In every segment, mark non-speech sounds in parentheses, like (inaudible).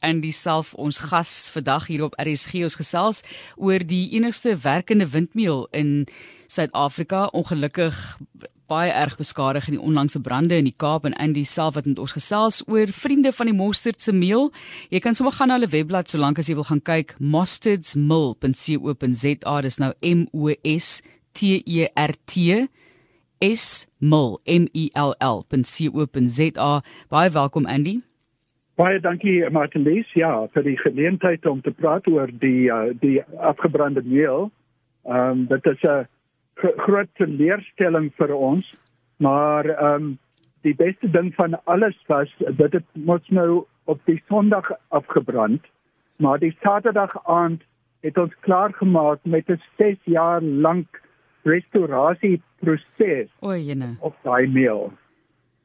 in dieself ons gas vandag hier op RSG ons gesels oor die enigste werkende windmeel in Suid-Afrika. Ongelukkig baie erg beskadig in die onlangse brande in die Kaap en in dieself wat met ons gesels oor vriende van die mosterd se meel. Jy kan sommer gaan na hulle webblad solank as jy wil gaan kyk. mostardsmill.co.za dis nou M O S T E R T S mill M I L L.co.za baie welkom Andy Baie dankie Martinus. Ja, vir die geleentheid om te praat oor die uh, die afgebrande meel. Ehm um, dit is 'n groot teleurstelling vir ons, maar ehm um, die beste ding van alles was dat dit mos nou op die Sondag afgebrand, maar die Saterdag aand het ons klaar gemaak met 'n 6 jaar lank restaurasie proses. O, jene. Op daai meel.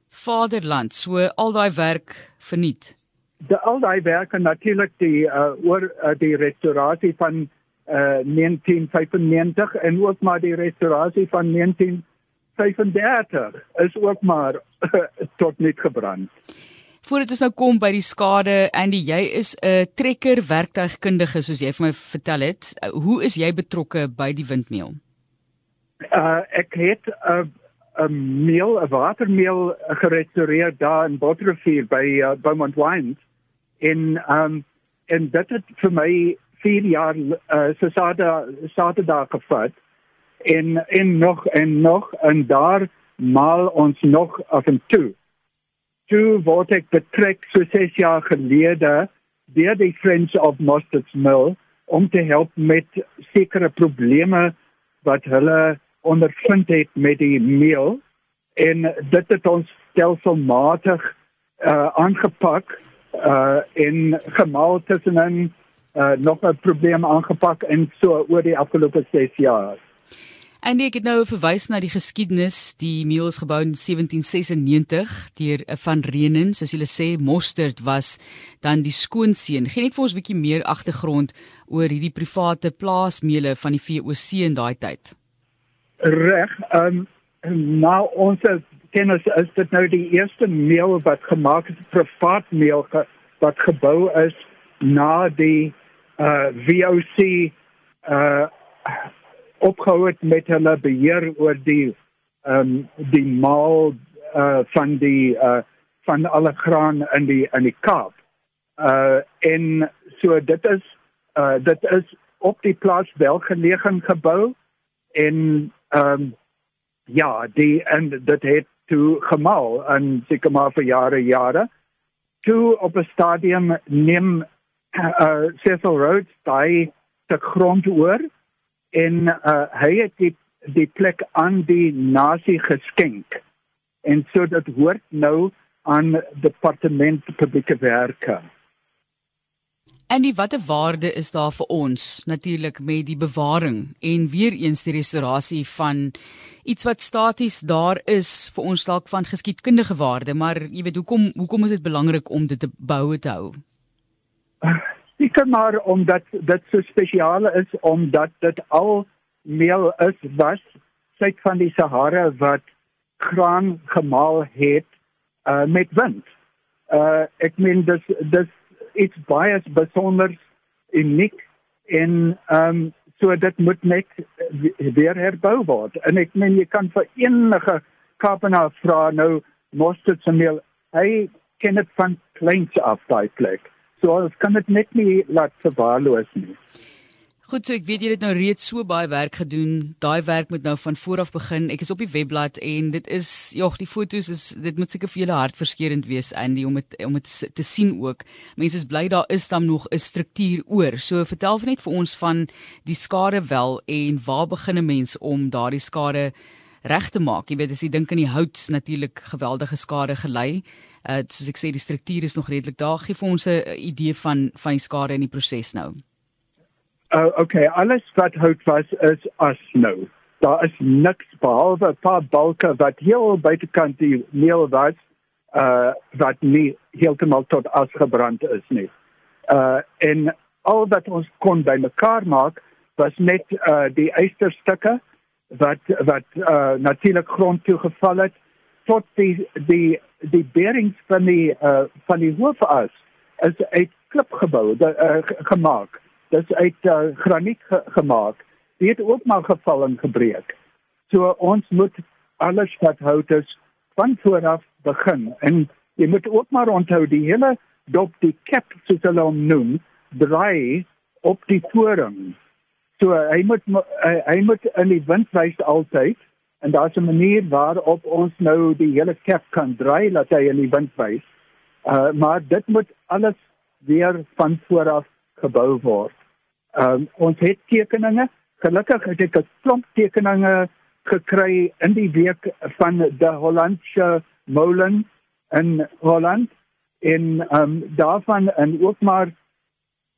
Vaderland, so al daai werk verniet de al daai werke natuurlik die uh, oor uh, die restaurasie van uh, 1995 en ook maar die restaurasie van 1935 is ook maar tot niet gebrand. Voordat ons nou kom by die skade en die jy is 'n trekker werktuigkundige soos jy vir my vertel het, hoe is jy betrokke by die windmeel? Uh ek het 'n uh, 'n meel, 'n watermeel gerestaureer daar in Botrivier by uh, Beaumont Wines en ehm um, en dit het vir my 4 jaar uh, so Saterdag gevat en en nog en nog en daar maal ons nog af en toe. Toe word ek betrek so 6 jaar gelede deur die Friends of Mustard's Mill om te help met sekere probleme wat hulle ondervind het met die meel en dit het ons stelselmatig uh, aangepak uh in gemaal tussenin uh nog 'n probleem aangepak en so oor die afgelope 6 jaar. En ek het nou verwys na die geskiedenis, die meal is gebou in 1796 deur van Renen, soos hulle sê, Mostert was dan die skoonseun. Geen net vir ons 'n bietjie meer agtergrond oor hierdie private plaasmeele van die VOC in daai tyd. Reg, ehm um, nou ons kennis is dit nou die eerste meel wat gemaak is privaat meel ge, wat gebou is na die uh VOC uh opgehou het met hulle beheer oor die ehm um, die maal uh van die uh van alle graan in die in die Kaap. Uh en so dit is uh dit is op die plaas welgelegen gebou en ehm um, ja, die en dit het toe gemaal en seker maar vir jare jare. Toe op 'n stadium neem uh Cecil Rhodes daai te grond oor en uh hy het die die plek aan die nasie geskenk. En so dit hoort nou aan departement publieke werke. En die watter waarde is daar vir ons natuurlik met die bewaring en weer eens die restaurasie van iets wat staties daar is vir ons dalk van geskiedkundige waarde, maar jy weet hoekom hoekom is dit belangrik om dit te bou te hou? Seker maar omdat dit so spesiaal is omdat dit al meel is was suid van die Sahara wat graan gemaal het uh, met wind. Uh ek meen dis dis iets baie besonder uniek en ehm um, so dit moet net weer herbou word. En ek meen jy kan vir enige Kaapenaar vra nou Mostert se meel hy ken dit van kleins af daai plek. So ons kan dit net nie laat verwaarloos nie Goed, so ek weet jy het nou reeds so baie werk gedoen. Daai werk moet nou van voor af begin. Ek is op die webblad en dit is ja, die fotos is dit moet seker vir julle hartverskeurende wees Andy om dit om dit te, sien ook. Mense is bly daar is dan nog 'n struktuur oor. So vertel net vir ons van die skade wel en waar begin 'n mens om daardie skade reg te maak. Jy weet as jy dink aan die hout natuurlik geweldige skade gelei. Uh soos ek sê die struktuur is nog redelik daar. Gee vir ons 'n idee van van die skade in die proses nou. Uh, okay, alles wat hout was is as nou. Daar is niks behalwe 'n paar balke wat heel buitekant die meel was, uh wat nie heeltemal tot as gebrand is nie. Uh en al wat ons kon bymekaar maak was net uh die eisterstukke wat wat uh natuurlik grond toe geval het tot die die die bearings van die uh van die hoofas is uit klipgebou uh, gemaak. Dit is uit uh, graniet ge gemaak. Dit het ook maar geval en gebreek. So ons moet alles wat hout is van vooraf begin en jy moet ook maar onthou die hele dop die cap soos hulle hom noem draai op die toring. So hy moet hy, moet in die wind wys altyd en daar's 'n manier waarop ons nou die hele cap kan draai dat hy in die wind wys. Uh maar dit moet alles weer van vooraf gebou word. Um ons het tekeninge. Gelukkig het ek 'n klomp tekeninge gekry in die week van die Hollandse molen in Holland en um daarvan en ook maar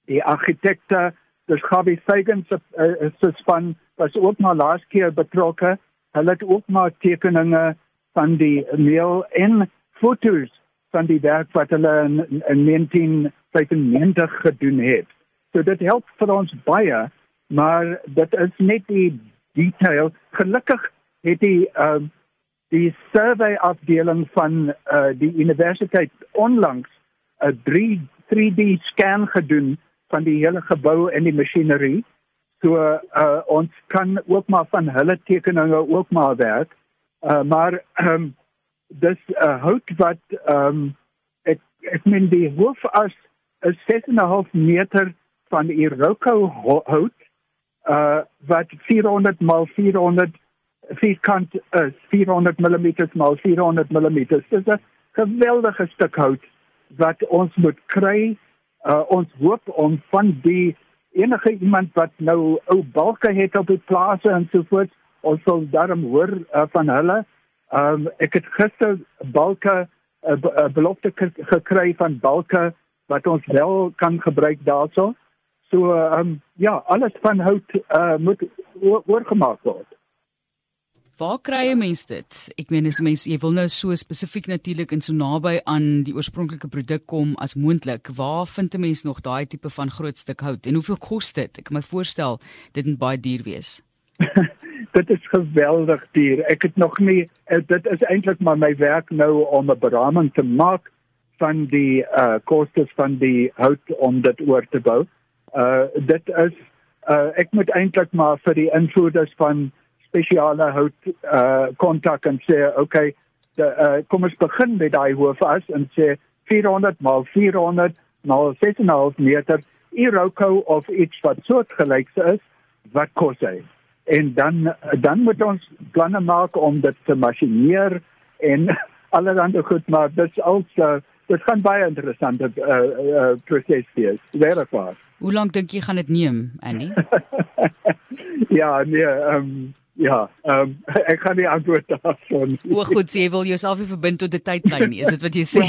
die argitekte dis Gabi Fagan se uh, se span was ook maar laas keer betrokke. Hulle het ook maar tekeninge van die meel en foto's van die werk wat hulle in, in 1995 gedoen het. So dit help vir ons baie, maar dit is net die detail. Gelukkig het die ehm uh, die survey afdeling van uh, die universiteit onlangs 'n 3 3D scan gedoen van die hele gebou en die masjinerie. So uh, ons kan ook maar van hulle tekeninge ook maar werk. Uh, maar ehm um, dis uh, hout wat ehm um, ek ek meen die hoofas is 6.5 meter van Iroko hout uh wat 400 mal 400 vierkant is 400 mm mal 400 mm. Dit is 'n geweldige stuk hout wat ons moet kry. Uh ons hoop om van die enige iemand wat nou ou balke het op die plase en so voort, ons sal daarom hoor uh, van hulle. Um ek het gister balke 'n uh, uh, belofte gekry van balke wat ons wel kan gebruik daarso. So ehm um, ja, alles van hout uh, moet oorgemaak word. Waar kry jy mens dit? Ek meen as mens jy wil nou so spesifiek natuurlik in so naby aan die oorspronklike produk kom as moontlik. Waar vind 'n mens nog daai tipe van groot stuk hout en hoeveel kos dit? Ek kan my voorstel dit moet baie duur wees. (laughs) dit is geweldig duur. Ek het nog nie eh, dit is eintlik maar my werk nou om 'n beraming te maak van die uh kostes van die hout om dit oor te bou. Uh dit is uh ek moet eintlik maar vir die invoerders van spesiale hout uh kontak en sê okay, de, uh, kom ons begin met daai hoofas en sê 400 mal 400 mal 6.5 meter Iroko of iets wat soortgelyk is, wat kos hy? En dan dan moet ons planne maak om dit te masjineer en (laughs) allerlei goed maar dit's also dit gaan baie interessant uh, uh, proses wees. Verify. Hoe lank dink jy gaan dit neem, Annie? (laughs) ja, nee, ehm um, Ja, ehm um, (laughs) ek kan nie antwoord daarvan. O, goed, jy wil jouself nie verbind tot 'n tydlyn nie, is dit wat jy sê?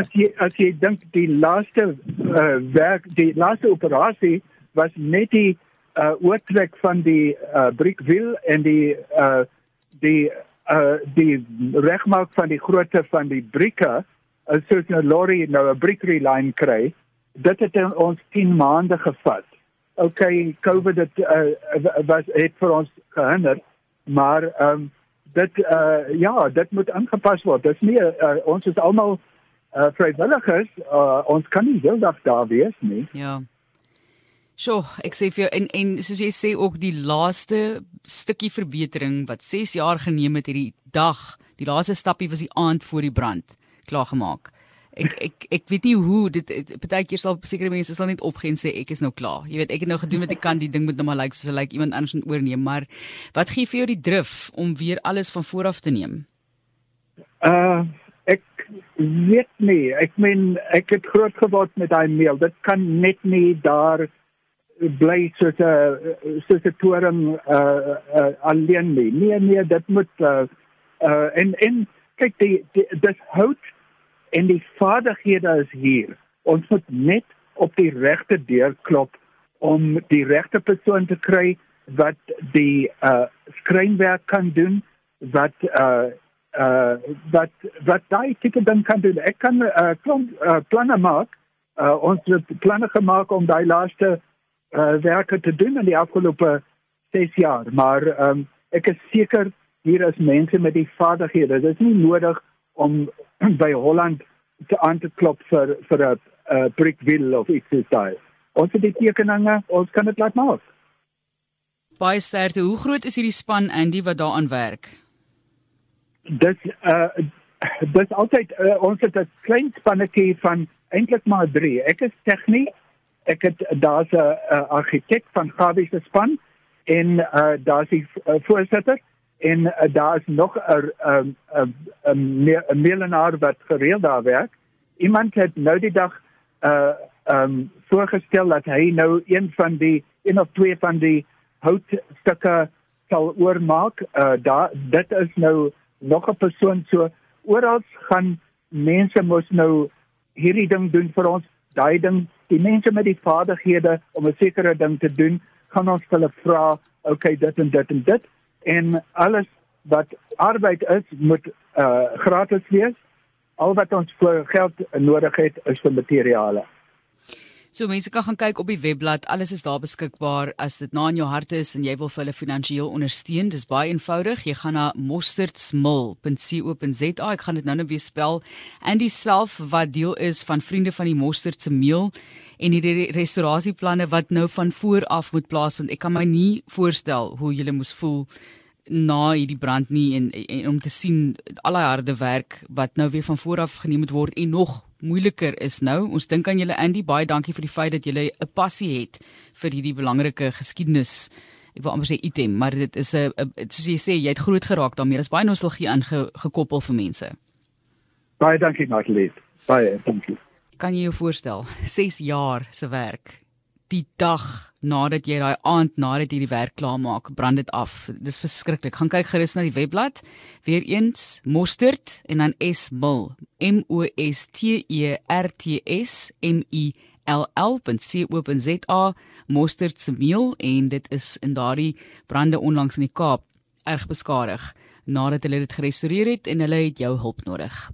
as jy as jy dink die laaste uh, werk, die laaste operasie was net die uh, oortrek van die uh, brickwill en die uh, die uh, die regmaak van die grootte van die brieke, uh, soos 'n lorry nou 'n brickery line kry, dit het ons 10 maande gevat. Okay covid het uh, was het vir ons gehinder maar ehm um, dit uh, ja dit moet aangepas word. Dis nie uh, ons is almal uh, vrywilligers uh, ons kan nie heeldag daar wees nie. Ja. So, ek sê vir jou en en soos jy sê ook die laaste stukkie verbetering wat 6 jaar geneem het hierdie dag, die laaste stappie was die aand voor die brand klaar gemaak ek ek ek weet nie hoe dit partykeer sal sekere mense sal net opgee en sê ek is nou klaar. Jy weet ek het nou gedoen wat ek kan, die ding moet nou maar lyk like, soos hy lyk like, iemand anders moet oorneem, maar wat gee vir jou die drif om weer alles van voor af te neem? Uh ek weet nie. Ek meen ek het groot geword met daai meel. Dit kan net nie daar bly soos 'n soos 'n toring uh, uh alleen nie. Nee nee, dit moet uh, uh en en kyk die, die dit hout en die vaardighede is hier. Ons moet net op die regte deur klop om die regte persoon te kry wat die uh skrynwerk kan doen wat uh uh wat wat daai tipe dan kan doen. Ek kan uh, klomp uh, planne maak. Uh ons het planne gemaak om daai laaste uh werke te doen in die afgelope 6 jaar, maar um ek is seker hier is mense met die vaardighede. Dit is nie nodig om (clears throat) by Holland te aan te klop vir vir 'n uh, brickwill of iets daai. Ons het die tekeninge, ons kan dit laat maak. Baie sterkte. Hoe groot is hierdie span Andy wat daaraan werk? Dit uh dis altyd uh, ons het 'n klein spannetjie van eintlik maar 3. Ek is tegnies. Ek het daar's 'n argitek van Gawie se span en uh daar's die uh, voorsitter en uh, daar's nog 'n 'n 'n milenaar wat gereeld daar werk. Iemand het nou die dag uh um voorgestel dat hy nou een van die een of twee van die houtstukke sal oormaak. Uh daar dit is nou nog 'n persoon so oral gaan mense mos nou hierdie ding doen vir ons, daai ding, die mense met die vaardighede om 'n sekere ding te doen, gaan ons hulle vra, okay, dit en dit en dit en alles wat arbeid is moet uh gratis wees. Al wat ons vir geld nodig het is vir materiale. So mense kan gaan kyk op die webblad, alles is daar beskikbaar as dit na in jou hart is en jy wil hulle finansiëel ondersteun. Dis baie eenvoudig. Jy gaan na mosterdsmil.co.za. Ek gaan dit nou net weer spel. En dieself wat deel is van vriende van die Mosterd se meel en die restaurasieplanne wat nou van voor af moet plaasvind. Ek kan my nie voorstel hoe julle moes voel na hierdie brand nie en, en om te sien al die harde werk wat nou weer van voor af geneem moet word en nog moeiliker is nou. Ons dink aan julle Andy, baie dankie vir die feit dat julle 'n passie het vir hierdie belangrike geskiedenis. Ek wil amper sê item, maar dit is 'n soos jy sê, jy het groot geraak daarmee. Daar's baie nostalgie aangekoppel vir mense. Baie dankie Natalie. Baie dankie. Kan jy jou voorstel (laughs) 6 jaar se werk die dag nadat jy daai aand nadat jy die werk klaar maak, brand dit af. Dis verskriklik. Gaan kyk gerus na die webblad. Weereens Mostert en dan S Mil. M O S T E R T S M I L L.co.za Mostert se meel en dit is in daardie brande onlangs in die Kaap erg beskadig nadat hulle dit gerestoreer het en hulle het jou hulp nodig.